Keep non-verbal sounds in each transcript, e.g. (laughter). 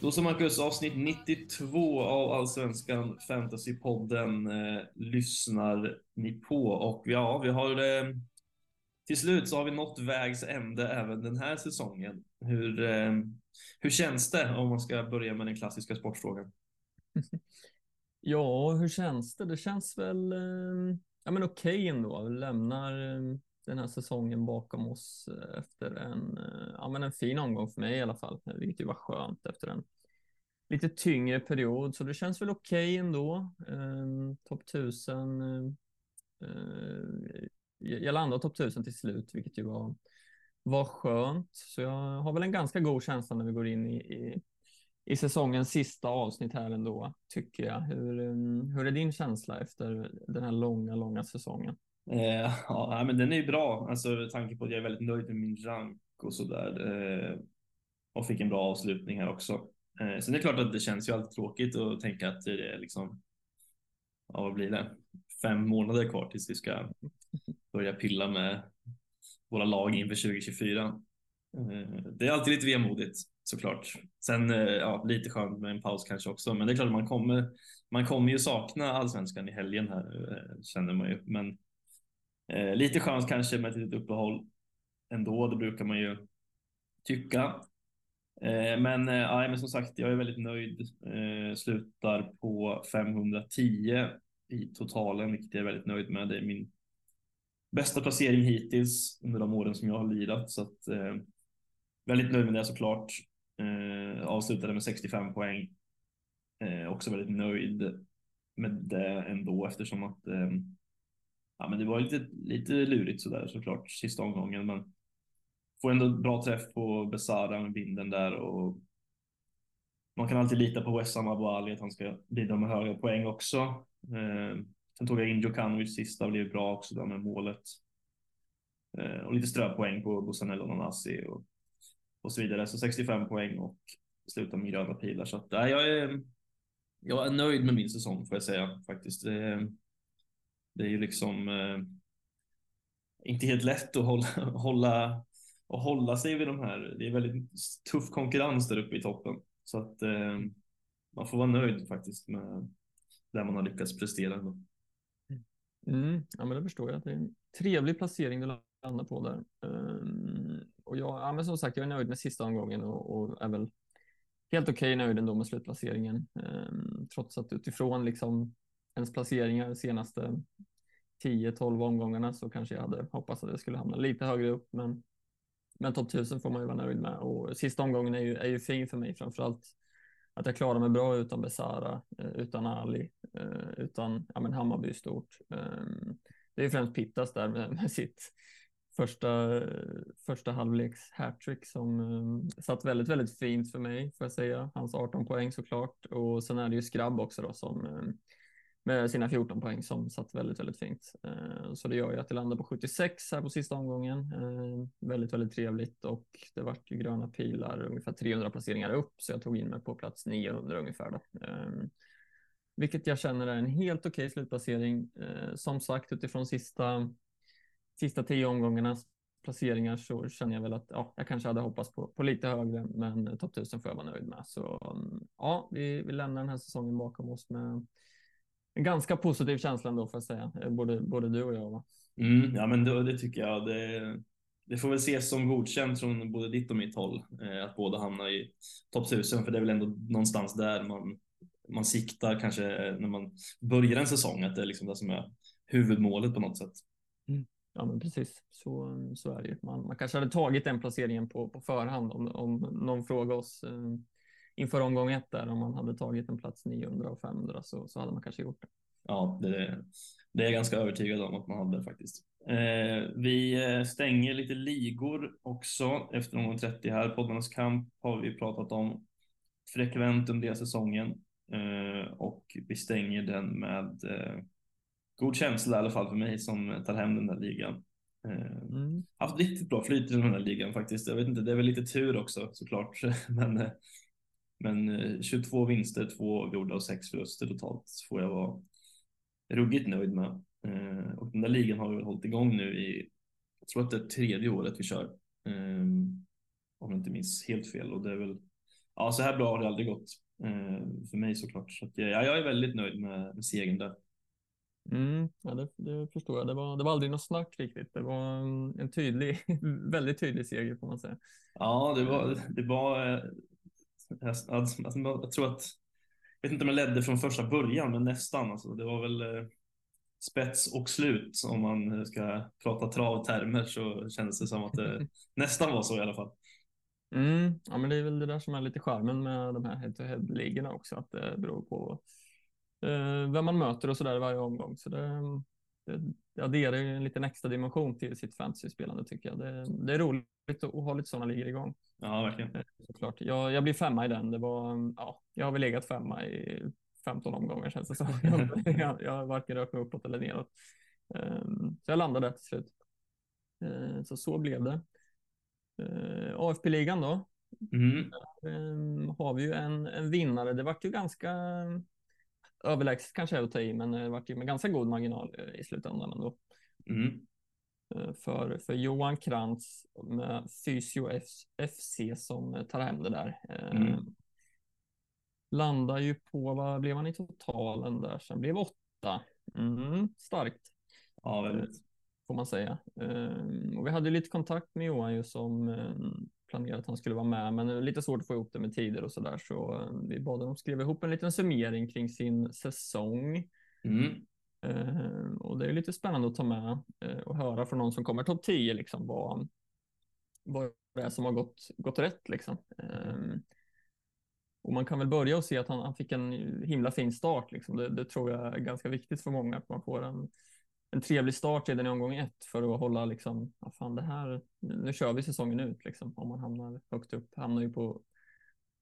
Då så Marcus, avsnitt 92 av Allsvenskan Fantasypodden eh, lyssnar ni på och ja, vi har eh, till slut så har vi nått vägs ände även den här säsongen. Hur, eh, hur känns det om man ska börja med den klassiska sportfrågan? (laughs) Ja, hur känns det? Det känns väl eh, ja, men okej ändå. Vi lämnar eh, den här säsongen bakom oss eh, efter en, eh, ja, men en fin omgång för mig i alla fall, vilket ju var skönt efter en lite tyngre period. Så det känns väl okej ändå. Ehm, eh, topp 1000. Eh, jag landade topp 1000 till slut, vilket ju var, var skönt. Så jag har väl en ganska god känsla när vi går in i, i, i säsongens sista avsnitt här ändå, tycker jag. Hur, ehm, hur är din känsla efter den här långa, långa säsongen? Eh, ja, men den är ju bra, alltså med tanke på att jag är väldigt nöjd med min rank och sådär. Eh, och fick en bra avslutning här också. Eh, sen är det klart att det känns ju alltid tråkigt att tänka att det är liksom, ja vad blir det, fem månader kvar tills vi ska börja pilla med våra lag inför 2024. Eh, det är alltid lite vemodigt såklart. Sen eh, ja, lite skönt med en paus kanske också, men det är klart att man kommer. Man kommer ju sakna allsvenskan i helgen här eh, känner man ju, men Eh, lite chans kanske med ett litet uppehåll ändå, det brukar man ju tycka. Eh, men, eh, men som sagt, jag är väldigt nöjd. Eh, slutar på 510 i totalen, vilket jag är väldigt nöjd med. Det är min bästa placering hittills under de åren som jag har lirat, så att eh, väldigt nöjd med det såklart. Eh, avslutade med 65 poäng. Eh, också väldigt nöjd med det ändå eftersom att eh, ja, men det var lite, lite lurigt sådär såklart sista omgången, men får ändå bra träff på Besara med binden där och man kan alltid lita på Wessam Abouali att han ska bidra med höga poäng också. Eh, sen tog jag in Djokanovic sista och blev bra också där med målet. Eh, och lite ströpoäng på Bosanello Nanasi och, och så vidare. Så 65 poäng och slutar med gröna pilar. Så att, nej, jag, är, jag är nöjd med min säsong får jag säga faktiskt. Eh, det är ju liksom eh, inte helt lätt att hålla, (laughs) hålla, att hålla sig vid de här. Det är väldigt tuff konkurrens där uppe i toppen. Så att eh, man får vara nöjd faktiskt med där man har lyckats prestera. Ändå. Mm, ja, men det förstår jag. Det är en trevlig placering du landar på där. Eh, och jag, ja, men som sagt, jag är nöjd med sista omgången och, och är väl helt okej okay nöjd ändå med slutplaceringen. Eh, trots att utifrån liksom ens placeringar de senaste 10-12 omgångarna så kanske jag hade hoppats att jag skulle hamna lite högre upp. Men, men topp 1000 får man ju vara nöjd med och sista omgången är ju, är ju fin för mig framförallt. Att jag klarar mig bra utan Besara, eh, utan Ali, eh, utan ja, men Hammarby stort. Ehm, det är ju främst Pittas där med, med sitt första, första halvleks hattrick som um, satt väldigt, väldigt fint för mig får jag säga. Hans 18 poäng såklart och sen är det ju Skrabb också då som um, med sina 14 poäng som satt väldigt, väldigt fint. Eh, så det gör ju att det landar på 76 här på sista omgången. Eh, väldigt, väldigt trevligt och det vart ju gröna pilar ungefär 300 placeringar upp så jag tog in mig på plats 900 ungefär. Då. Eh, vilket jag känner är en helt okej okay slutplacering. Som sagt utifrån sista, sista tio omgångarnas placeringar så känner jag väl att ja, jag kanske hade hoppats på, på lite högre, men topp 1000 får jag vara nöjd med. Så mm, ja, vi, vi lämnar den här säsongen bakom oss med en ganska positiv känsla ändå får jag säga, eh, både, både du och jag. Va? Mm, ja, men det, det tycker jag. Det, det, får väl ses som godkänt från både ditt och mitt håll eh, att båda hamnar i topp 1000, för det är väl ändå någonstans där man, man siktar kanske när man börjar en säsong, att det är liksom det som är huvudmålet på något sätt. Mm. Ja, men precis så, så är det ju. Man, man kanske hade tagit den placeringen på, på förhand om, om någon frågar oss. Eh, inför omgång ett där om man hade tagit en plats 900 och 500 så, så hade man kanske gjort det. Ja, det, det är jag ganska övertygad om att man hade faktiskt. Eh, vi eh, stänger lite ligor också efter omgång 30 här. Poddarnas kamp har vi pratat om frekvent under säsongen eh, och vi stänger den med eh, god känsla i alla fall för mig som tar hem den där ligan. Eh, mm. Haft riktigt bra flyt i den här ligan faktiskt. Jag vet inte, det är väl lite tur också såklart, (laughs) men eh, men 22 eh, vinster, två gjorda och sex förluster totalt får jag vara ruggigt nöjd med. Eh, och den där ligan har vi hållit igång nu i, jag tror att det är tredje året vi kör. Ehm, om jag inte minns helt fel och det är väl ja, så här bra har det aldrig gått eh, för mig såklart. Så att, ja, jag är väldigt nöjd med, med segern där. Mm, ja, det, det, förstår jag. Det var, det var aldrig något snack riktigt. Det var en tydlig, (laughs) väldigt tydlig seger får man säga. Ja, det var, det var alltså, alltså, jag tror att, jag vet inte om jag ledde från första början, men nästan. Alltså, det var väl spets och slut om man ska prata travtermer så kändes det som att det (laughs) nästan var så i alla fall. Mm, ja, men det är väl det där som är lite charmen med de här head-to-head-ligorna också, att det beror på eh, vem man möter och så där varje omgång. Så det, det, det adderar ju en liten extra dimension till sitt fantasy-spelande tycker jag. Det, det är roligt att, ha lite sådana ligor igång. Ja, verkligen. Eh, såklart. Jag, jag blir femma i den. Det var, ja, jag har väl legat femma i 15 omgångar känns det som. (laughs) jag, jag har varken rört mig uppåt eller neråt. Um, så jag landade där till slut. Uh, så så blev det. Uh, AFP-ligan då. Mm. Um, har vi ju en, en vinnare. Det vart ju ganska överlägset kanske jag att ta i, men det vart ju med ganska god marginal i slutändan ändå. Mm. Uh, för, för Johan Krantz med Fysio FC som tar hem det där. Mm landar ju på, vad blev han i totalen där sen? Blev åtta. Mm, starkt. Ja, väldigt. Får man säga. Ehm, och vi hade lite kontakt med Johan ju som ehm, planerade att han skulle vara med, men lite svårt att få ihop det med tider och så där. Så ehm, vi bad honom skriva ihop en liten summering kring sin säsong. Mm. Och det är lite spännande att ta med eh, och höra från någon som kommer topp 10 liksom vad, vad det är som har gått, gått rätt liksom. Och man kan väl börja och se att han, han fick en himla fin start. Liksom. Det, det, tror jag är ganska viktigt för många, att man får en, en trevlig start redan i omgång ett för att hålla liksom, ja, fan det här, nu kör vi säsongen ut liksom. Om man hamnar högt upp, hamnar ju på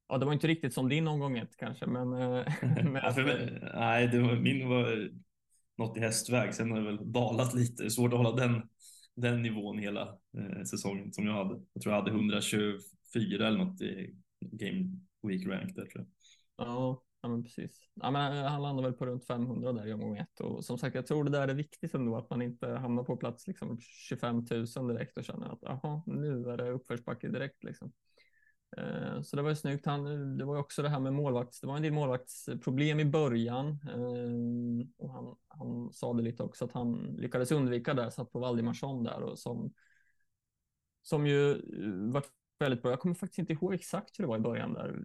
Ja, det var inte riktigt som din omgång ett kanske, men. Eh, (laughs) (laughs) men ja, mig, nej, det var, min var något i hästväg. Sen har det väl dalat lite. Svårt att hålla den, den nivån hela eh, säsongen som jag hade. Jag tror jag hade 124 eller något i game week rank där tror jag. Ja, ja men precis. Ja, men eh, han landar väl på runt 500 där i omgång ett och som sagt, jag tror det där är viktigt ändå att man inte hamnar på plats liksom 25 000 direkt och känner att aha, nu är det uppförsbacke direkt liksom. Eh, så det var ju snyggt. Han, det var ju också det här med målvakts. Det var en del målvaktsproblem i början eh, och han, han sa det lite också att han lyckades undvika det, satt på Valdimarsson där och som som ju eh, varit väldigt bra. Jag kommer faktiskt inte ihåg exakt hur det var i början där,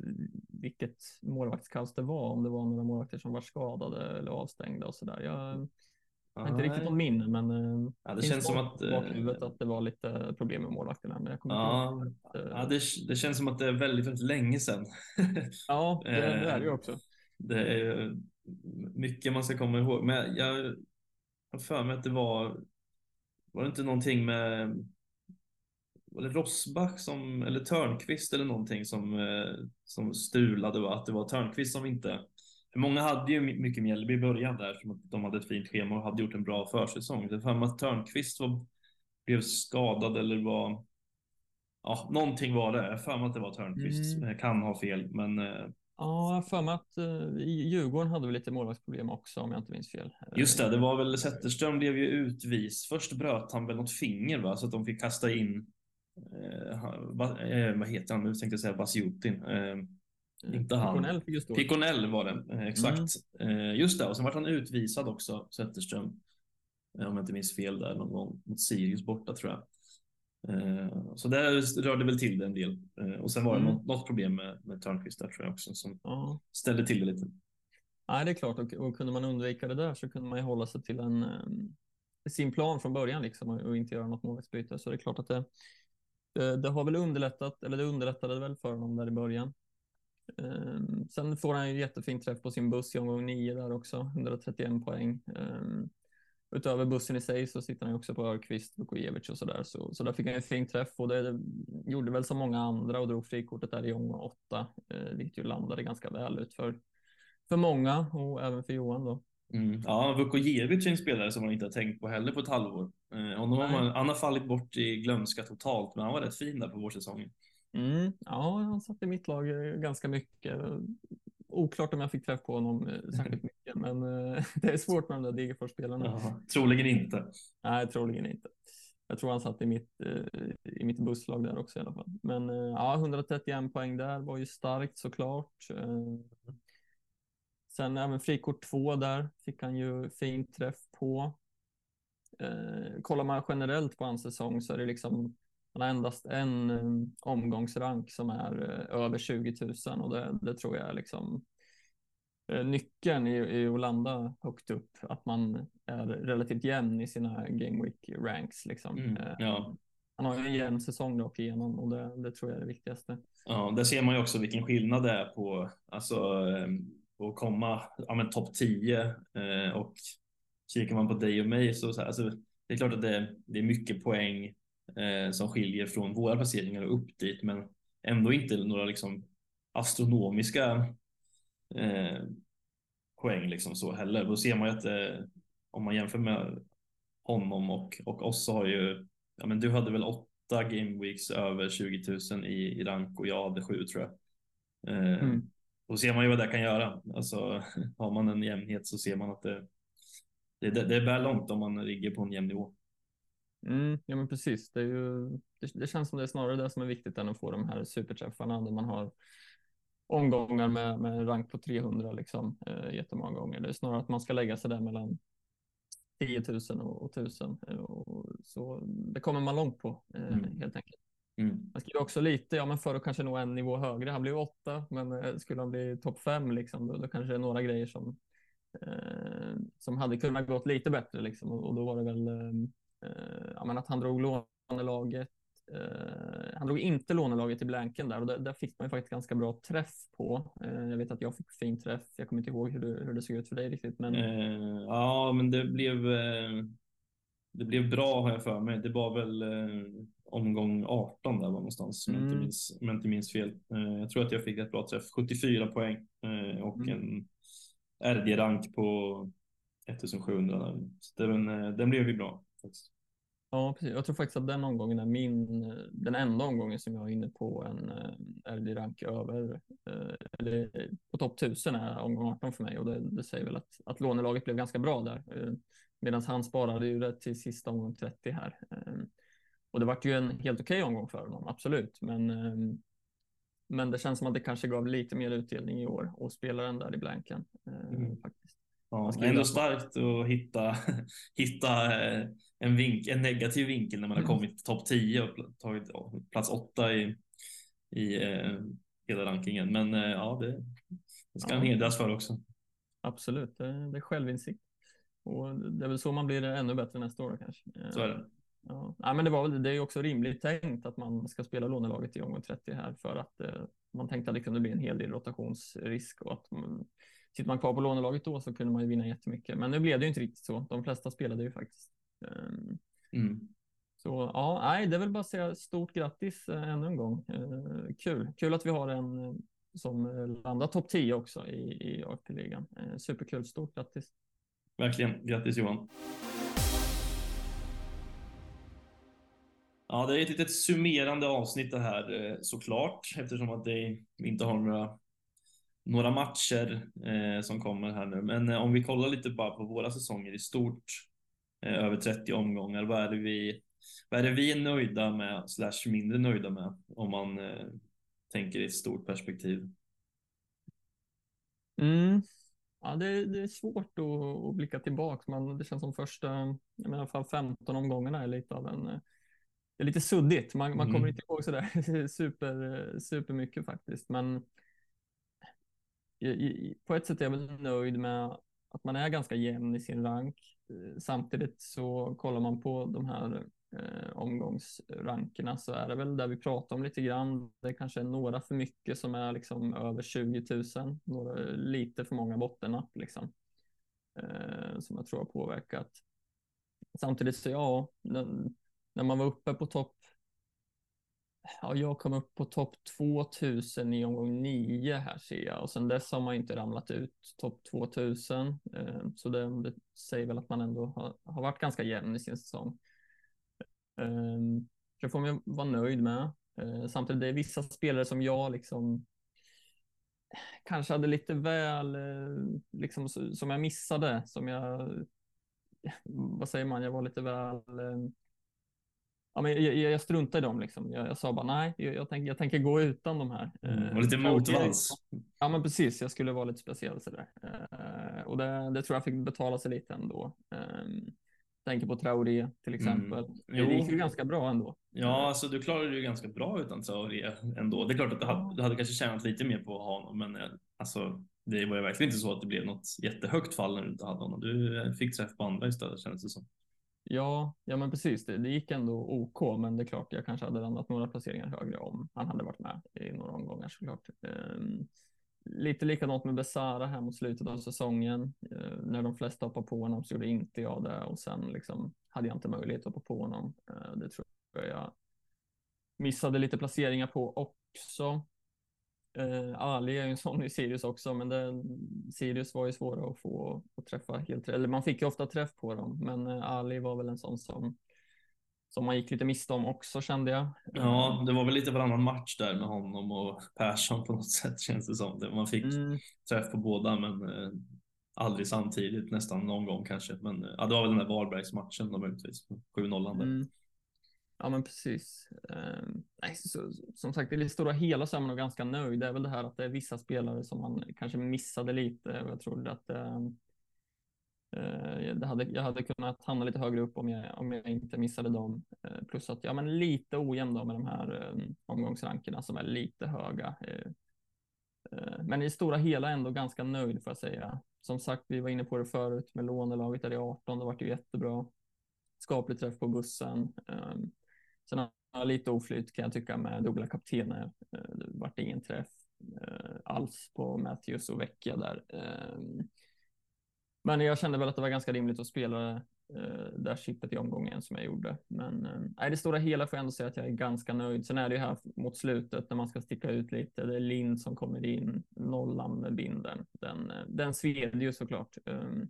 vilket målvaktskaos det var, om det var några målvakter som var skadade eller avstängda och så där. Jag har inte riktigt någon minne, men eh, ja, det känns som att, bakhuvudet att det var lite problem med målvakterna. Men jag kommer ja, ihåg att, ja det, det, känns som att det är väldigt, väldigt länge sedan. (laughs) ja, det, det är det ju också. Det är mycket man ska komma ihåg, men jag har för mig att det var, var det inte någonting med var det Rossbach som, eller Törnqvist eller någonting som, eh, som strulade va? Att det var Törnqvist som inte många hade ju mycket Mjällby i början där, som att de hade ett fint schema och hade gjort en bra försäsong. Det för att Törnqvist var, blev skadad eller var... Ja, någonting var det. Jag för mig att det var Törnqvist. Mm. Jag kan ha fel, men... Eh, ja, jag för mig att uh, Djurgården hade väl lite målvaktsproblem också om jag inte minns fel. Just det, det var väl Zetterström blev ju utvis. Först bröt han väl något finger va, så att de fick kasta in Eh, eh, vad heter han nu tänkte jag säga Basjutin. Eh, inte han. Piconell Piconell var det, eh, exakt. Mm. just det, och sen var han utvisad också, Zetterström. om jag inte minns fel där någon gång mot Sirius borta tror jag. Så där rörde väl till det en del. Och sen var det mm. något, något, problem med, med Törnqvist där tror jag också som ja. ställde till det lite. Nej, det är klart. Och, och, kunde man undvika det där så kunde man ju hålla sig till en, sin plan från början liksom och inte göra något målvaktsbyte. Så det är klart att det, det, det har väl underlättat, eller det underlättade väl för honom där i början. Um, sen får han ju jättefin träff på sin buss i omgång 9 där också, 131 poäng. Um, utöver bussen i sig så sitter han ju också på Örqvist, Vukojevic och sådär. Så, så där fick han en fin träff och det, det, gjorde väl som många andra och drog frikortet där i omgång 8, eh, vilket ju landade ganska väl ut för, för många och även för Johan då. Mm. Ja, Vukojevic är en spelare som man inte har tänkt på heller på ett halvår. Eh, honom har man, han har fallit bort i glömska totalt, men han var rätt fin där på vårsäsongen. Mm. Ja, han satt i mitt lag eh, ganska mycket. Oklart om jag fick träff på honom eh, särskilt (laughs) mycket, men eh, (laughs) det är svårt med de där Degerfors-spelarna. troligen inte. Nej, troligen inte. jag tror han satt i mitt, i mitt busslag där också i alla fall. Men ja, 131 poäng där var ju starkt såklart. Sen även frikort två där fick han ju fin träff på. Eh, kollar man generellt på hans säsong så är det liksom han har endast en um, omgångsrank som är uh, över 20 000 och det, det tror jag är liksom uh, nyckeln i, i att landa högt upp. Att man är relativt jämn i sina Game Week ranks. Liksom. Mm, ja. Han har en jämn säsong rakt igenom och det, det tror jag är det viktigaste. Ja, där ser man ju också vilken skillnad det är på alltså, att komma ja, men topp 10 eh, och kikar man på dig och mig så, så här, alltså, det är klart att det, det är mycket poäng eh, som skiljer från våra placeringar och upp dit, men ändå inte några liksom astronomiska eh, poäng liksom så heller. Då ser man ju att eh, om man jämför med honom och, och oss så har ju, ja men du hade väl åtta game weeks över 20 000 i, i rank och jag hade sju tror jag. Eh, mm. Då ser man ju vad det kan göra. Alltså (laughs) har man en jämnhet så ser man att det, det, det är väl långt om man ligger på en jämn nivå. Mm, ja, men precis. Det, är ju, det, det, känns som det är snarare det som är viktigt än att få de här superträffarna där man har omgångar med, med rank på 300 liksom, eh, jättemånga gånger. Det är snarare att man ska lägga sig där mellan 10 000 och, och 1000. Eh, och, så det kommer man långt på eh, mm. helt enkelt. Mm. Han skriver också lite, ja men för att kanske nå en nivå högre. Han blev åtta, men eh, skulle han bli topp fem liksom, då, då kanske det är några grejer som, eh, som hade kunnat gått lite bättre liksom. Och, och då var det väl eh, Eh, ja, men att han drog lånelaget. Eh, han drog inte lånelaget i blanken där och där, där, fick man ju faktiskt ganska bra träff på. Eh, jag vet att jag fick fin träff. Jag kommer inte ihåg hur det, hur det såg ut för dig riktigt. Men... ja, men det blev, det blev bra har jag för mig. Det var väl omgång 18 där var någonstans om, mm. jag inte minns, om jag inte minns fel. jag tror att jag fick ett bra träff, 74 poäng och mm. en RD-rank på 1700. Så den, den blev ju bra. Faktiskt. Ja, precis. Jag tror faktiskt att den omgången är min, den enda omgången som jag är inne på en eh, RD-rank över, eh, eller på topp 1000 är omgång 18 för mig och det, det säger väl att, att lånelaget blev ganska bra där. Eh, Medan han sparade ju det till sista omgång 30 här. Och det vart ju en helt okej okay omgång för honom, absolut. Men, men det känns som att det kanske gav lite mer utdelning i år och spela den där i blanken. Mm. Faktiskt. Ja, det är ändå starkt att hitta, (laughs) hitta eh, en, vink, en negativ vinkel när man har mm. kommit topp 10 och tagit plats 8 i, i eh, hela rankingen. Men eh, ja, det, det ska ja. han hedras för också. Absolut, det, det är självinsikt. Och det är väl så man blir ännu bättre nästa år kanske. Så är det. Ja. ja men det, var väl, det är också rimligt tänkt att man ska spela lånelaget i omgång 30 här för att eh, man tänkte att det kunde bli en hel del rotationsrisk och att man, sitter man kvar på lånelaget då så kunde man ju vinna jättemycket. Men nu blev det ju inte riktigt så. De flesta spelade ju faktiskt. Ehm, mm. Så ja, nej, det är väl bara att säga stort grattis äh, ännu en gång. Uh, kul, kul att vi har en uh, som landar topp 10 också i, i AFP-ligan. Superkul, stort grattis. Verkligen, grattis Johan. Ja, det är ett litet summerande avsnitt det här eh, såklart eftersom att det inte har några några matcher eh, som kommer här nu. Men eh, om vi kollar lite bara på våra säsonger i stort, eh, över 30 omgångar, vad är det vi, vad är det vi är nöjda med slash mindre nöjda med om man eh, tänker i ett stort perspektiv? Mm. Ja, det, det, är svårt att, att blicka tillbaka. Man, det känns som första, i alla fall 15 omgångarna är lite av en eh, det är lite suddigt. Man, man kommer mm. inte ihåg sådär (laughs) super, super mycket faktiskt. Men på ett sätt är jag väl nöjd med att man är ganska jämn i sin rank. Eh, samtidigt så kollar man på de här eh, omgångsrankerna så är det väl där vi pratar om lite grann. Det kanske är några för mycket som är liksom över 20 000, några lite för många bottennapp liksom. Eh, som jag tror har påverkat. Samtidigt så ja, när man var uppe på topp ja, jag kom upp på topp 2000 i omgång 9 här ser jag och sen dess har man inte ramlat ut topp 2000. Eh, så det, det, säger väl att man ändå har, har varit ganska jämn i sin säsong. Eh, det får man vara nöjd med. Eh, samtidigt det är vissa spelare som jag liksom kanske hade lite väl, eh, liksom som jag missade, som jag, vad säger man, jag var lite väl eh, ja, men jag, jag, struntar i dem liksom. Jag, jag sa bara nej, jag, jag, tänk, jag tänker gå utan de här. Mm, och lite motvalls. Ja, men precis. Jag skulle vara lite speciell sådär. Uh, och det, det tror jag fick betala sig lite ändå. Um, tänker på Traoré till mm. exempel. Mm. Det gick ju ganska bra ändå. Ja, alltså du klarade ju ganska bra utan Traoré ändå. Det är klart att du hade, du hade kanske tjänat lite mer på honom, men eh, alltså det var ju verkligen inte så att det blev något jättehögt fall när du inte hade honom. Du fick träff på andra istället kändes det som. Ja, ja men precis. Det, det gick ändå OK, men det är klart jag kanske hade landat några placeringar högre om han hade varit med i några omgångar såklart. Um, lite likadant med Besara här mot slutet av säsongen. Uh, när de flesta hoppade på honom så gjorde inte jag det och sen liksom hade jag inte möjlighet att hoppa på honom. Uh, det tror jag jag missade lite placeringar på också. Uh, Ali är ju en sån i Sirius också, men den, Sirius var ju svåra att få att träffa helt Eller man fick ju ofta träff på dem, men uh, Ali var väl en sån som som man gick lite miste om också kände jag. Ja, det var väl lite varannan match där med honom och Persson på något (laughs) sätt känns det som. Man fick mm. träff på båda, men eh, aldrig samtidigt, nästan någon gång kanske. Men ja, det var väl den där Varbergsmatchen då möjligtvis, 7-0. Mm. Ja, men precis. Eh, nej, så, som sagt, i det stora hela så är man nog ganska nöjd. Det är väl det här att det är vissa spelare som man kanske missade lite. Jag trodde att ehm, eh, det hade, jag hade kunnat hamna lite högre upp om jag, om jag inte missade dem. Eh, plus att ja, men lite ojämn med de här eh, omgångsrankerna som är lite höga. Eh, eh, men i stora hela ändå ganska nöjd får jag säga. Som sagt, vi var inne på det förut med lånelaget där i 18. Det vart ju jättebra. Skaplig träff på bussen. Ehm, Sen har jag lite oflyt kan jag tycka med dubbla kaptener. Eh, det vart ingen träff eh, alls på Matthews och Vecchia där. Ehm, men jag kände väl att det var ganska rimligt att spela eh, det där chippet i omgången som jag gjorde. Men ehm, i det stora hela får jag ändå säga att jag är ganska nöjd. Sen är det ju här mot slutet när man ska sticka ut lite. Det är Lind som kommer in, nollan med binden. Den, den sved ju såklart. Ehm,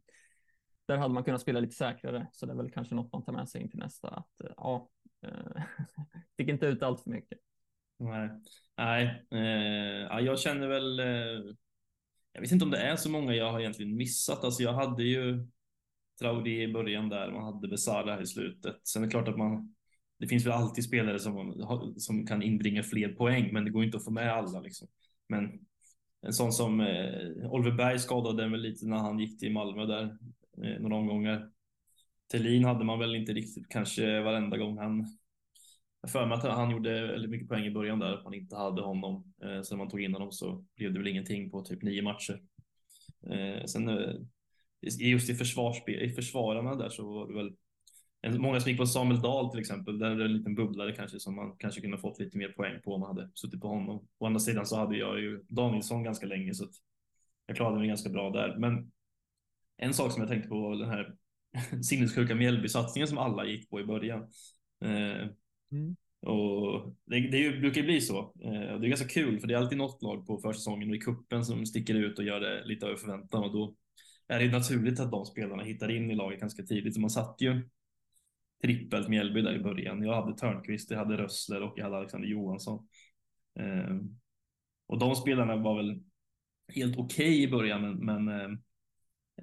där hade man kunnat spela lite säkrare, så det är väl kanske något man tar med sig in till nästa. Att, ja, Eh, (laughs) Stick inte ut allt för mycket. Nej, Nej. Eh, jag känner väl. Eh, jag vet inte om det är så många jag har egentligen missat. Alltså jag hade ju Traoré i början där, man hade Besara i slutet. Sen är det klart att man. Det finns väl alltid spelare som, som kan inbringa fler poäng, men det går inte att få med alla liksom. Men en sån som eh, Oliver Berg skadade väl lite när han gick till Malmö där eh, några omgångar. Thelin hade man väl inte riktigt kanske varenda gång han jag för mig att han gjorde väldigt mycket poäng i början där, att man inte hade honom. Eh, sen man tog in honom så blev det väl ingenting på typ nio matcher. Eh, sen eh, just i, försvarsspel, i försvararna där så var det väl många som gick på Samuel Dahl till exempel. Där är det en liten bubblare kanske som man kanske kunde fått lite mer poäng på om man hade suttit på honom. Å andra sidan så hade jag ju Danielsson ganska länge så att jag klarade mig ganska bra där. Men en sak som jag tänkte på var den här (laughs) sinnessjuka Mjällby-satsningen som alla gick på i början. Eh, mm. Och det, det brukar bli så. Eh, det är ganska kul för det är alltid något lag på försäsongen och i kuppen som sticker ut och gör det lite över förväntan och då är det naturligt att de spelarna hittar in i laget ganska tidigt. Så man satt ju trippelt Mjällby där i början. Jag hade Törnqvist, jag hade Rössler och jag hade Alexander Johansson. Eh, och de spelarna var väl helt okej okay i början, men, men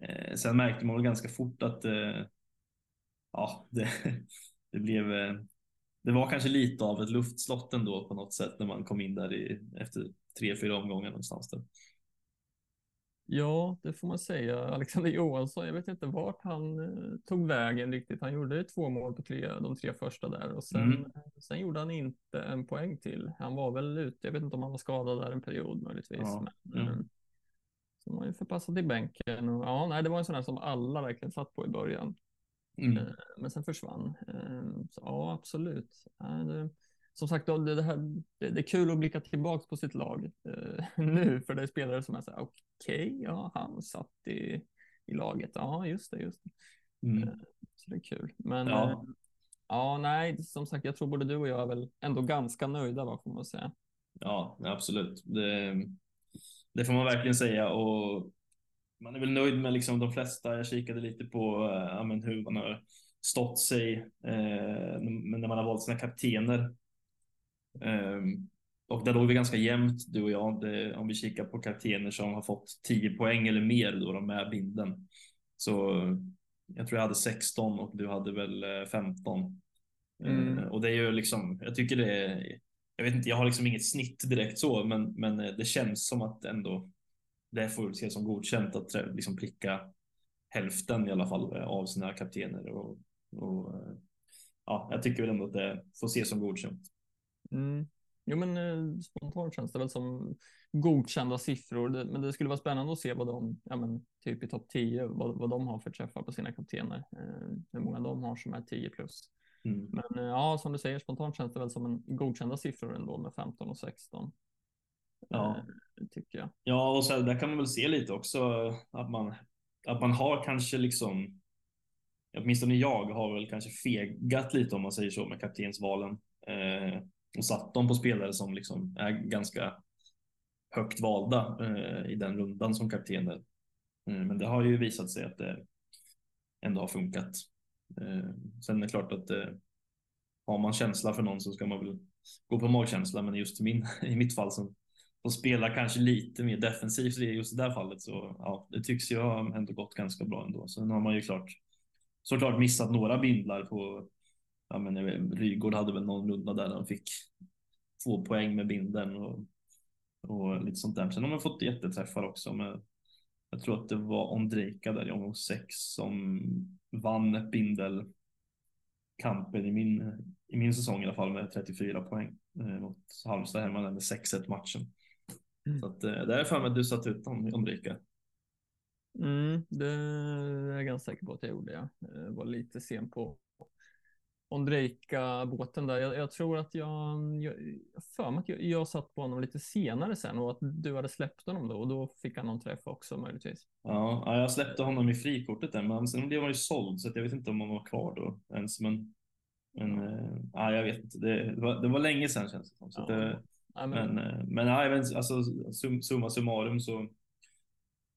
Eh, sen märkte man ganska fort att eh, ja, (laughs) det, det blev eh, det var kanske lite av ett luftslott ändå på något sätt när man kom in där i, efter tre, fyra omgångar någonstans. Där. Ja, det får man säga. Alexander Johansson, jag vet inte vart han eh, tog vägen riktigt. Han gjorde två mål på tre, de tre första där och sen, mm. sen gjorde han inte en poäng till. Han var väl ute, jag vet inte om han var skadad där en period möjligtvis. Ja. Men, mm. Som var ju förpassad till bänken. Och, ja, nej, det var en sån här som alla verkligen satt på i början. Mm. Eh, men sen försvann. Eh, så, ja, absolut. Det, som sagt, det, det, här, det, det, är kul att blicka tillbaka på sitt lag eh, (laughs) nu, för det är spelare som är så här, okej, okay, ja, han satt i, i laget. Ja, just det, just det. Mm. Så det är kul. Men ja. ja, nej, som sagt, jag tror både du och jag är väl ändå ganska nöjda, vad får man säga. Ja, absolut. Det, det får man verkligen säga och man är väl nöjd med liksom de flesta. Jag kikade lite på äh, ja, hur man har stått sig eh, när man har valt sina kaptener. Um, och där låg vi ganska jämnt du och jag det, om vi kikar på kaptener som har fått 10 poäng eller mer då de med binden. Så jag tror jag hade 16 och du hade väl 15. Mm. Och det är ju liksom, jag tycker det är, jag vet inte, jag har liksom inget snitt direkt så, men, men eh, det känns som att ändå det får ses som godkänt att eh, liksom pricka hälften i alla fall eh, av sina kaptener och, och ja, jag tycker väl ändå att det får ses som godkänt. Mm. Jo, men spontant känns det väl som godkända siffror, men det skulle vara spännande att se vad de, ja men typ i topp 10, vad, vad de har för träffar på sina kaptener. Hur många de har som är 10 plus. Mm. Men eh, ja, som du säger, spontant känns det väl som en godkända siffror ändå med 15 och 16. Ja, eh, tycker jag. Ja, och så där kan man väl se lite också att man, att man har kanske liksom åtminstone jag har väl kanske fegat lite om man säger så med kaptensvalen eh, och satt dem på spelare som liksom är ganska högt valda eh, i den rundan som kaptener. Eh, men det har ju visat sig att det ändå har funkat. Eh, sen är det klart att eh, har man känsla för någon så ska man väl gå på magkänsla, men just i, min, (laughs) i mitt fall som, som spelar kanske lite mer defensivt i just det där fallet så ja, det tycks ju ha ändå gått ganska bra ändå. Sen har man ju klart såklart missat några bindlar på ja, men eh, Rygård hade väl någon runda där han fick två poäng med binden och, och lite sånt där. Sen har man fått jätteträffar också med jag tror att det var Ondrejka där i omgång sex som vann bindelkampen i min, i min säsong i alla fall med 34 poäng eh, mot Halmstad hemma med 6-1 matchen. Mm. Så att, eh, där är för mig att du satt ut Ondrejka. Mm, det är jag ganska säker på att jag gjorde. Jag eh, var lite sen på Ondrejka-båten där. Jag, jag, tror att jag, jag, för mig att jag, jag satt på honom lite senare sen och att du hade släppt honom då och då fick han någon träff också möjligtvis. Ja, ja jag släppte honom i frikortet där, men sen blev han ju såld så jag vet inte om han var kvar då ens. Men, men ja, jag vet inte. Det, det, var, det var länge sedan känns det som. Så ja. det, ja, men, men, äh, men ja, alltså, sum, summa summarum så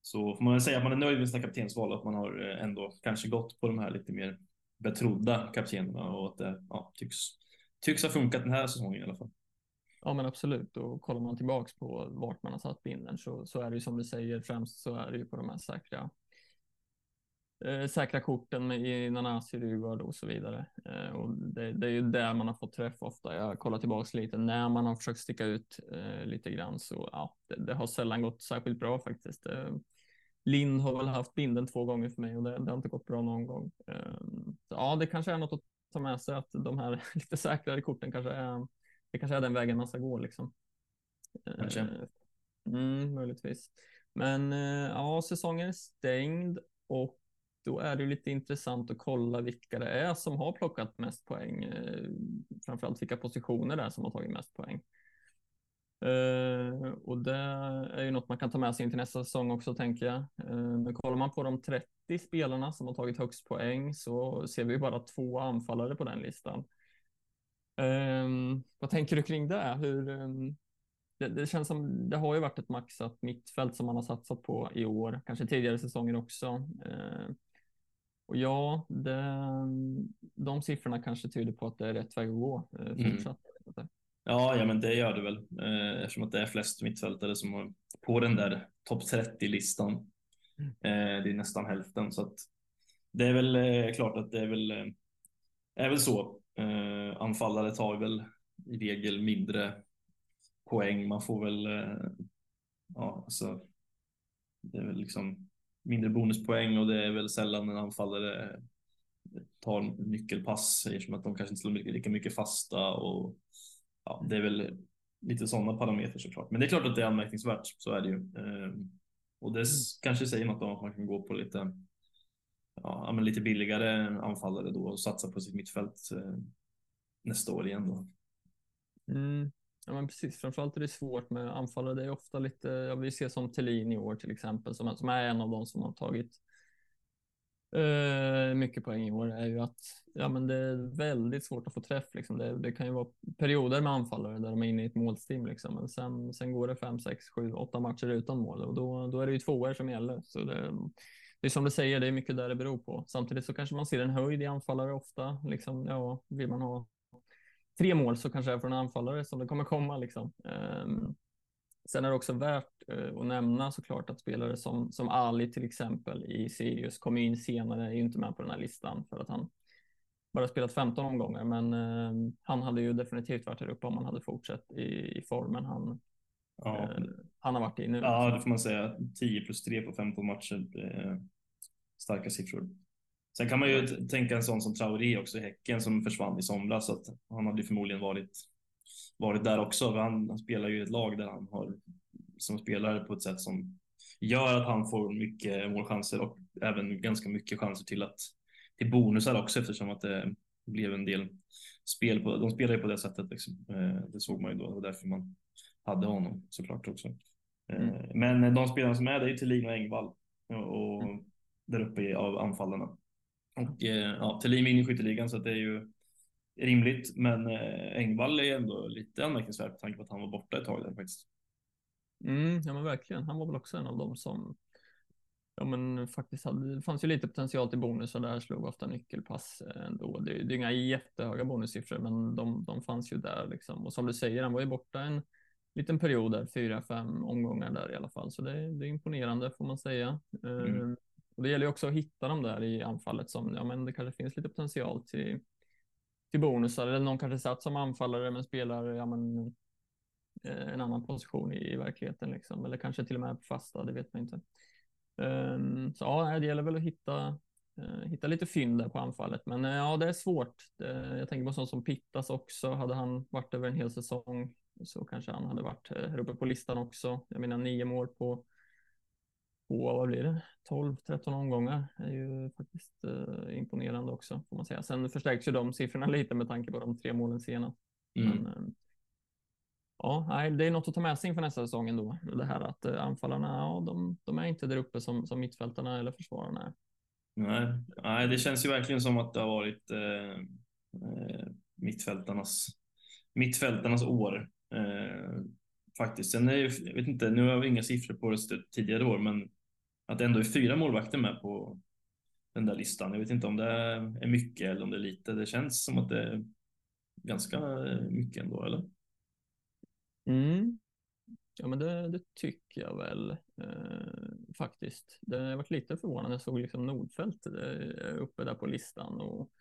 så får man väl säga att man är nöjd med sina kaptensval, att man har eh, ändå kanske gått på de här lite mer betrodda kaptenerna och att det ja, tycks, tycks ha funkat den här säsongen i alla fall. Ja, men absolut. Och kollar man tillbaks på vart man har satt binden så, så är det ju som du säger, främst så är det ju på de här säkra eh, säkra korten med i Nanasi, Rygaard och så vidare. Eh, och det, det, är ju där man har fått träff ofta. Jag kollar tillbaks lite när man har försökt sticka ut eh, lite grann så ja, det, det, har sällan gått särskilt bra faktiskt. Eh, Lind har väl haft binden två gånger för mig och det, det har inte gått bra någon gång. Ehm, så, ja, det kanske är något att ta med sig att de här (laughs) lite säkrare korten kanske är, det kanske är den vägen man ska gå liksom. Kanske. Ehm, mm, möjligtvis. Men eh, ja, säsongen är stängd och då är det lite intressant att kolla vilka det är som har plockat mest poäng. Eh, framförallt vilka positioner det är som har tagit mest poäng. Uh, och det är ju något man kan ta med sig in till nästa säsong också tänker jag. Uh, men kollar man på de 30 spelarna som har tagit högst poäng så ser vi bara två anfallare på den listan. Uh, vad tänker du kring det? Hur, um, det, det, känns som det har ju varit ett maxat mittfält som man har satsat på i år, kanske tidigare säsonger också. och ja, det, de siffrorna kanske tyder på att det är rätt väg att gå fortsatt. Mm. Ja, ja, men det gör det väl eh, eftersom att det är flest mittfältare som har på den där topp 30-listan. Mm. Eh, det är nästan hälften så att det är väl eh, klart att det är väl, är väl så. Anfallare tar väl i regel mindre poäng. Man får väl, ja, alltså, det är väl liksom mindre bonuspoäng och det är väl sällan en anfallare tar nyckelpass eftersom att de kanske inte slår lika mycket fasta och ja, det är väl lite sådana parametrar såklart. Men det är klart att det är anmärkningsvärt, så är det ju. Ehm, och det mm. kanske säger något om att man kan gå på lite, ja, men lite billigare anfallare då och satsa på sitt mittfält eh, nästa år igen då. Mm. Ja, men precis. Framförallt är det svårt med anfallare. Det är ofta lite, ja, vi ser som Thelin i år till exempel, som, som är en av de som har tagit eh, mycket poäng i år är ju att ja, men det är väldigt svårt att få träff. Liksom. Det, det, kan ju vara perioder med anfallare där de är inne i ett målstim, liksom. men sen, sen går det fem, sex, sju, åtta matcher utan mål och då, då är det ju tvåor som gäller. Så det, det är som du säger, det är mycket där det beror på. Samtidigt så kanske man ser en höjd i anfallare ofta. Liksom, ja, vill man ha tre mål så kanske det är från en anfallare som det kommer komma. Liksom. Um, Sen är det också värt uh, att nämna såklart att spelare som, som Ali till exempel i Sirius kom in senare, är ju inte med på den här listan för att han bara spelat 15 omgångar, men eh, han hade ju definitivt varit här uppe om han hade fortsatt i, i formen han, Ja. eh, han har varit i nu. ja, det får man säga. 10 plus 3 på 15 matcher. Eh, starka siffror. Sen kan man ju t- tänka en sån som Traoré också i Häcken som försvann i somras. Så att han hade förmodligen varit, varit där också. Han, han spelar ju i ett lag där han har som spelare på ett sätt som gör att han får mycket målchanser och även ganska mycket chanser till att till bonusar också eftersom att det blev en del spel på. De spelar ju på det sättet. Liksom. Eh, Det såg man ju då. Det var därför man hade honom såklart också. Eh, Mm. Men de spelarna som är det är Thelin och Engvall och Mm. där uppe av anfallarna. Och eh, ja, Thelin vinner skytteligan så det är ju rimligt. Men eh, Engvall är ändå lite anmärkningsvärt med tanke på att han var borta ett tag där faktiskt. Mm, ja men verkligen. Han var väl också en av dem som ja, men faktiskt hade, det fanns ju lite potential till bonus och där slog ofta nyckelpass eh, ändå. Det, det är inga jättehöga bonussiffror, men de, de fanns ju där liksom. Och som du säger, han var ju borta en liten period där, fyra, fem omgångar där i alla fall. Så det, det är imponerande får man säga. Mm. Eh, och det gäller ju också att hitta dem där i anfallet som, ja men det kanske finns lite potential till, till bonusar eller någon kanske satt som anfallare men spelar, ja men eh, en annan position i, i verkligheten liksom. Eller kanske till och med på fasta, det vet man inte. Um, så ja, det gäller väl att hitta, uh, hitta lite fynd där på anfallet. Men uh, ja, det är svårt. Uh, jag tänker på sånt som Pittas också. Hade han varit över en hel säsong så kanske han hade varit här uppe på listan också. Jag menar nio mål på, på vad blir det? 12-13 omgångar är ju faktiskt eh, imponerande också får man säga. Sen förstärks ju de siffrorna (laughs) lite med tanke på de tre målen senast. Mm. Eh, ja, det är något att ta med sig inför nästa säsong ändå. Det här att eh, anfallarna, ja, de, de är inte där uppe som, som mittfältarna eller försvararna är. Nej, nej, det känns ju verkligen som att det har varit eh, mittfältarnas, mittfältarnas år. Faktiskt. Sen är jag vet inte, nu har vi inga siffror på det tidigare år, men att det ändå är fyra målvakter med på den där listan. Jag vet inte om det är mycket eller om det är lite. Det känns som att det är ganska eh, mycket ändå, eller? Mm. Ja, men det, det tycker jag väl eh, faktiskt. Det har varit lite förvånande. Jag såg liksom Nordfält eh, uppe där på listan och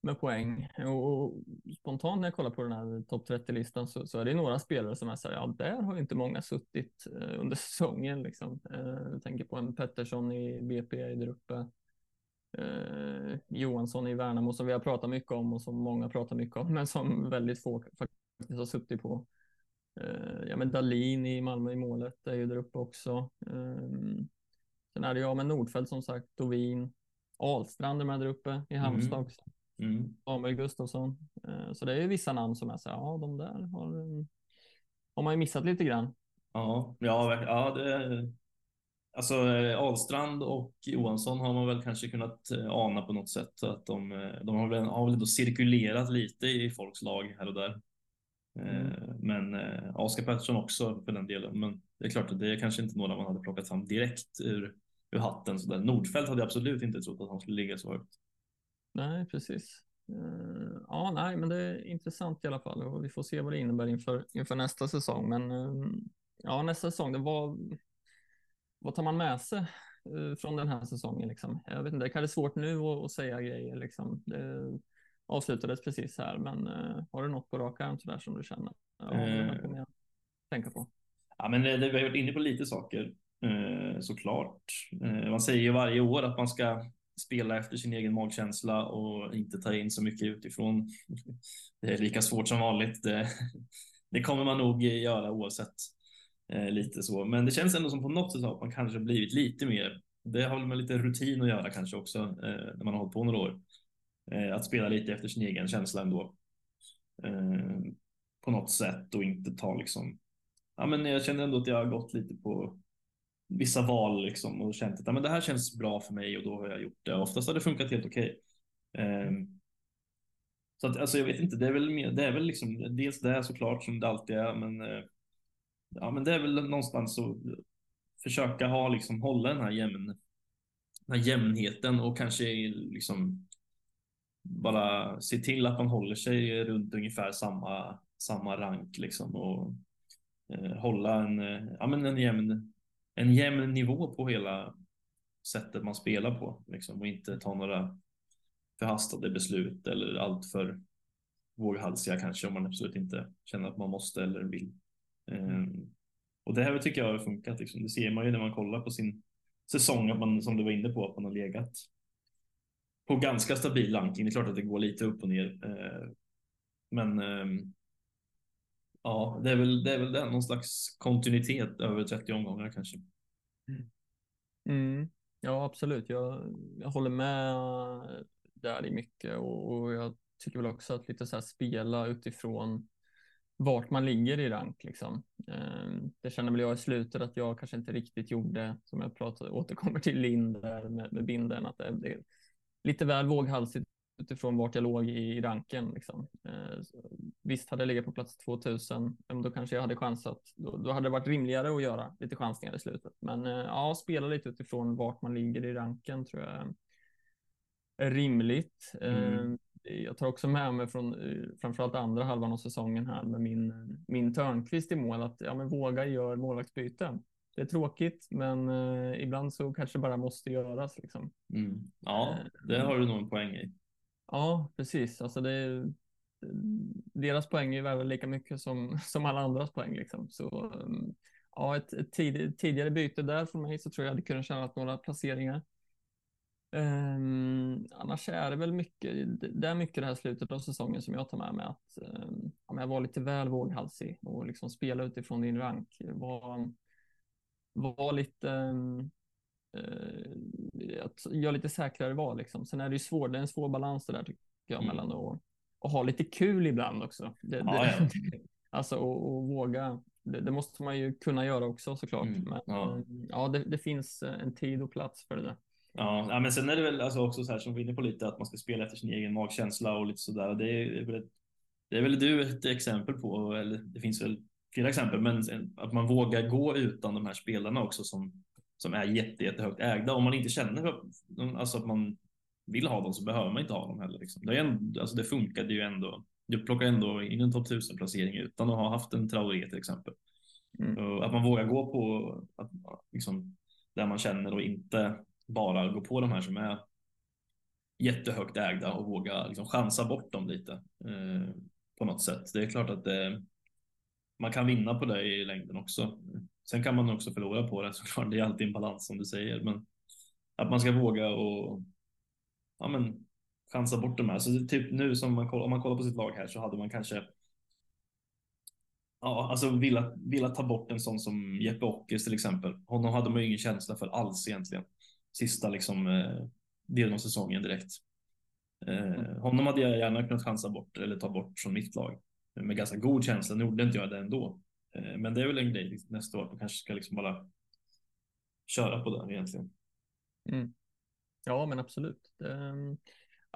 med poäng. Och, spontant när jag kollar på den här topp 30-listan så, så är det några spelare som är så här, ja, där har inte många suttit eh, under (laughs) säsongen. Liksom. Eh, jag tänker på en Pettersson i BP där uppe. Eh, Johansson i Värnamo som vi har pratat mycket om och som många pratar mycket om, men som väldigt få faktiskt har suttit på. Eh, ja, men Dalin i Malmö i målet är ju där uppe också. Eh, sen är det jag med Nordfeldt som sagt, Dovin, Ahlstrand är med där uppe i Halmstad Mm. också. Mm. Samuel Gustafsson. Eh, så det är ju vissa namn som är så här, ja, de där har, eh, har man ju missat lite grann. Ja, ja, ja det, alltså eh, Ahlstrand och Johansson har man väl kanske kunnat ana på något sätt. Att de, de har väl, har väl ändå cirkulerat lite i folks lag här och där. Eh, Men Oskar Pettersson också för den delen. Men det är klart att det är kanske inte några man hade plockat fram direkt ur, ur hatten. Så där. Nordfeldt hade jag absolut inte trott att han skulle ligga så högt. Nej, precis. Eh, ja, nej, men det är intressant i alla fall och vi får se vad det innebär inför, inför nästa säsong. Men eh, ja, nästa säsong, det var, vad tar man med sig eh, från den här säsongen? Liksom? Jag vet inte, det är kanske svårt nu att, att säga grejer. Liksom. Det avslutades precis här, men eh, har du något på rak arm sådär som du känner? Ja, jag tänka på. Ja, men det, det, vi har varit inne på lite saker såklart. Man säger ju varje år att man ska spela efter sin egen magkänsla och inte ta in så mycket utifrån. Det är lika svårt som vanligt. Det, det kommer man nog göra oavsett eh, lite så. Men det känns ändå som på något sätt att man kanske blivit lite mer. Det har med lite rutin att göra kanske också eh, när man har hållit på några år. Eh, att spela lite efter sin egen känsla ändå. Eh, på något sätt och inte ta liksom ja, men jag känner ändå att jag har gått lite på vissa val liksom och känt att men det här känns bra för mig och då har jag gjort det. Oftast har det funkat helt okej. Ehm, så att, alltså jag vet inte, det är väl, mer, det är väl liksom dels det såklart som det alltid är, men eh, ja, men det är väl någonstans att försöka ha liksom hålla den här jämn, den här jämnheten och kanske liksom bara se till att man håller sig runt ungefär samma, samma rank liksom och eh, hålla en, eh, ja, men en, jämn, en jämn nivå på hela sättet man spelar på liksom, och inte ta några förhastade beslut eller allt för våghalsiga kanske om man absolut inte känner att man måste eller vill. Um, och det här tycker jag har funkat. Liksom. Det ser man ju när man kollar på sin säsong, att man, som du var inne på, att man har legat på ganska stabil ranking. Det är klart att det går lite upp och ner. Uh, men um, ja, det är väl det, är väl den, någon slags kontinuitet över 30 omgångar kanske. Mm. mm. Ja, absolut. Jag, jag håller med där i mycket och, och jag tycker väl också att lite så här spela utifrån vart man ligger i rank. Liksom. Ehm, det känner väl jag i slutet att jag kanske inte riktigt gjorde, som jag pratade, återkommer till Lind där med, med binden, att det, det är lite väl våghalsigt utifrån vart jag låg i ranken. Liksom. Ehm, visst, hade jag legat på plats 2000, då kanske jag hade chansat. Då, då hade det varit rimligare att göra lite chansningar i slutet. Men eh, ja, spela lite utifrån vart man ligger i ranken tror jag är rimligt. Mm. Ehm, jag tar också med mig från eh, framförallt andra halvan av säsongen här med min, min Törnqvist i mål att ja, men våga gör målvaktsbyten. Det är tråkigt, men eh, ibland så kanske bara måste göras. Liksom. Mm. Ja, det eh, har du nog en poäng i. Ja, precis. Alltså det, deras poäng är värda lika mycket som, (laughs) som alla andras poäng. Liksom. Så um, ja, ett, ett tid, tidigare byte där för mig så tror jag hade kunnat tjäna några placeringar. Um, annars är det väl mycket, det är mycket det här slutet av säsongen som jag tar med mig att um, jag var lite väl våghalsig och liksom spela utifrån din rank. Var, var lite, um, uh, gör lite säkrare val liksom. Sen är det ju svårt, det är en svår balans det där tycker jag mm. mellan att och ha lite kul ibland också. Det, ja, det, ja. (laughs) alltså och, och våga. Det, det, måste man ju kunna göra också såklart. Mm, men ja, ja det, det, finns en tid och plats för det där. Ja, men sen är det väl alltså också så här som vi är inne på lite att man ska spela efter sin egen magkänsla och lite sådär. Det är väl, det är väl du ett exempel på, eller det finns väl flera exempel, men att man vågar gå utan de här spelarna också som, som är jätte, jättehögt ägda. Om man inte känner alltså att man vill ha dem så behöver man inte ha dem heller. Liksom. Det, är ändå, alltså det funkade ju ändå. Du plockar ändå in en topp 1000 placering utan att ha haft en Traoré till exempel. Mm. Att man vågar gå på att, liksom, där man känner och inte bara gå på de här som är jättehögt ägda och våga liksom chansa bort dem lite eh, på något sätt. Det är klart att det, man kan vinna på det i längden också. Sen kan man också förlora på det (laughs) såklart. Det är alltid en balans som du säger, men att man ska våga och ja, men chansa bort de här. Så typ nu som man om man kollar på sitt lag här så hade man kanske Ja, alltså vilja, vilja ta bort en sån som Jeppe Ockers till exempel. Honom hade man ju ingen känsla för alls egentligen sista liksom, eh, delen av säsongen direkt. Eh, honom hade jag gärna kunnat chansa bort eller ta bort från mitt lag med ganska god känsla. Nu gjorde inte jag det ändå, Eh, men det är väl en grej nästa år. Man kanske ska liksom bara köra på den egentligen. Mm. Ja, men absolut. Det, ehm,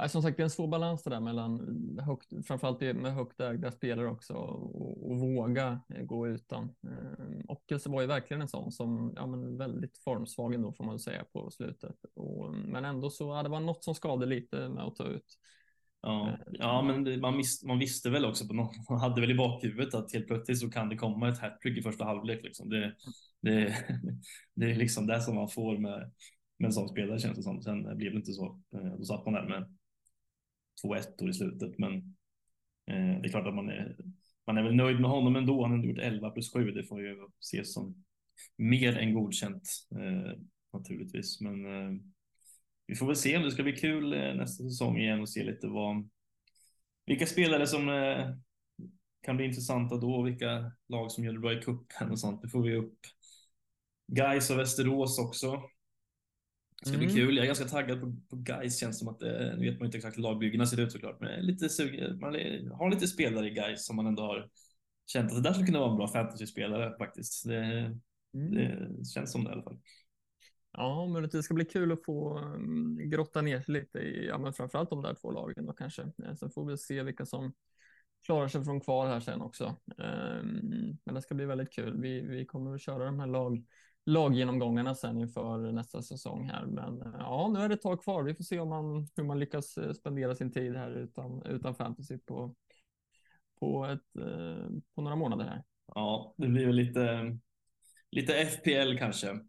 som sagt, det är en svår balans det där mellan högt, framförallt med högt ägda spelare också och, och våga eh, gå utan. Ehm, Ockels var ju verkligen en sån som ja, men väldigt formsvag ändå får man säga på slutet. Och, men ändå så ja, det var något som skadade lite med att ta ut. Ja, ehm, ja men man, visste, man visste väl också på något, (laughs) man hade väl i bakhuvudet att helt plötsligt så kan det komma ett hattrick i första halvlek. Liksom. Det, det, (laughs) det är liksom det som man får med, med en sån spelare känns det som. Sen blev det inte så. Ehm, då satt man där med två ettor i slutet. Men eh, det är klart att man är, man är väl nöjd med honom ändå. Han har gjort 11 plus 7. Det får ju ses som mer än godkänt eh, naturligtvis. Men eh, vi får väl se om det ska bli kul eh, nästa säsong igen och se lite vad vilka spelare som eh, kan bli intressanta då, vilka lag som gör det bra i cupen och sånt. Det får vi upp. Guys och Västerås också. Det ska mm. bli kul. Jag är ganska taggad på, på Guys känns som att det, nu vet man inte exakt hur lagbyggena ser ut såklart, men lite sugen, man har lite spelare i Guys som man ändå har känt att det där skulle kunna vara en bra fantasyspelare faktiskt. Det, mm. det känns som det i alla fall. Ja, men det ska bli kul att få mm, grotta ner sig lite i, ja, men framförallt de där två lagen då kanske. Eh, sen får vi se vilka som klarar sig från kvar här sen också. Ehm, men det ska bli väldigt kul. Vi, vi kommer att köra de här lag laggenomgångarna sen inför nästa säsong här. Men eh, ja, nu är det ett tag kvar. Vi får se om man, hur man lyckas eh, spendera sin tid här utan, utan fantasy på, på, ett, på några månader här. Ja, det blir väl lite, lite FPL kanske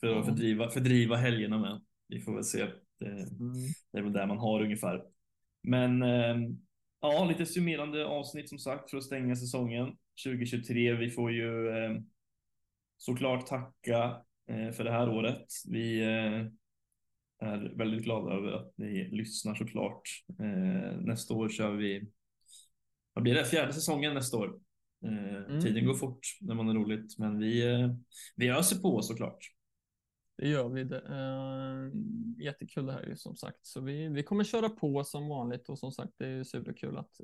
för att fördriva, fördriva helgerna med. Vi får väl se. Det, mm. Det är väl där man har ungefär. Men eh, ja, lite summerande avsnitt som sagt för att stänga säsongen 2023. Vi får ju eh, såklart tacka eh, för det här året. Vi eh, är väldigt glada över att ni lyssnar såklart. Eh, nästa år kör vi, vad blir det, fjärde säsongen nästa år. Eh, mm. Tiden går fort när man har roligt, men vi, eh, vi öser på såklart. Det gör vi. Det. Uh, jättekul det här ju som sagt. Så vi, vi kommer köra på som vanligt och som sagt det är superkul att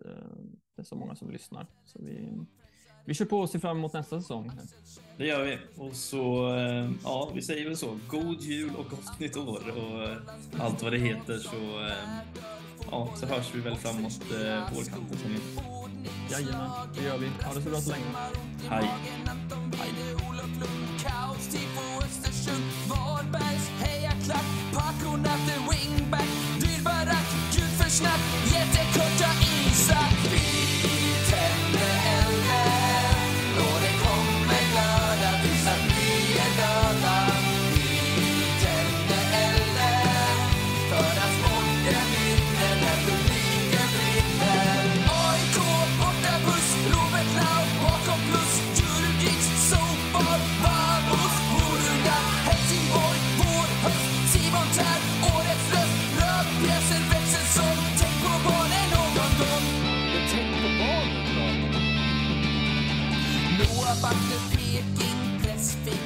det är så många som lyssnar. Så vi, vi kör på och ser fram emot nästa säsong. Det gör vi. Och så, uh, ja, vi säger väl så. God jul och gott nytt år och allt vad det heter så, ja, så hörs vi väl framåt vårkanten Jajamän, det gör vi. Ha det så bra så länge. Hej.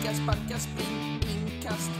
Sparka, sparka, spring, inkast,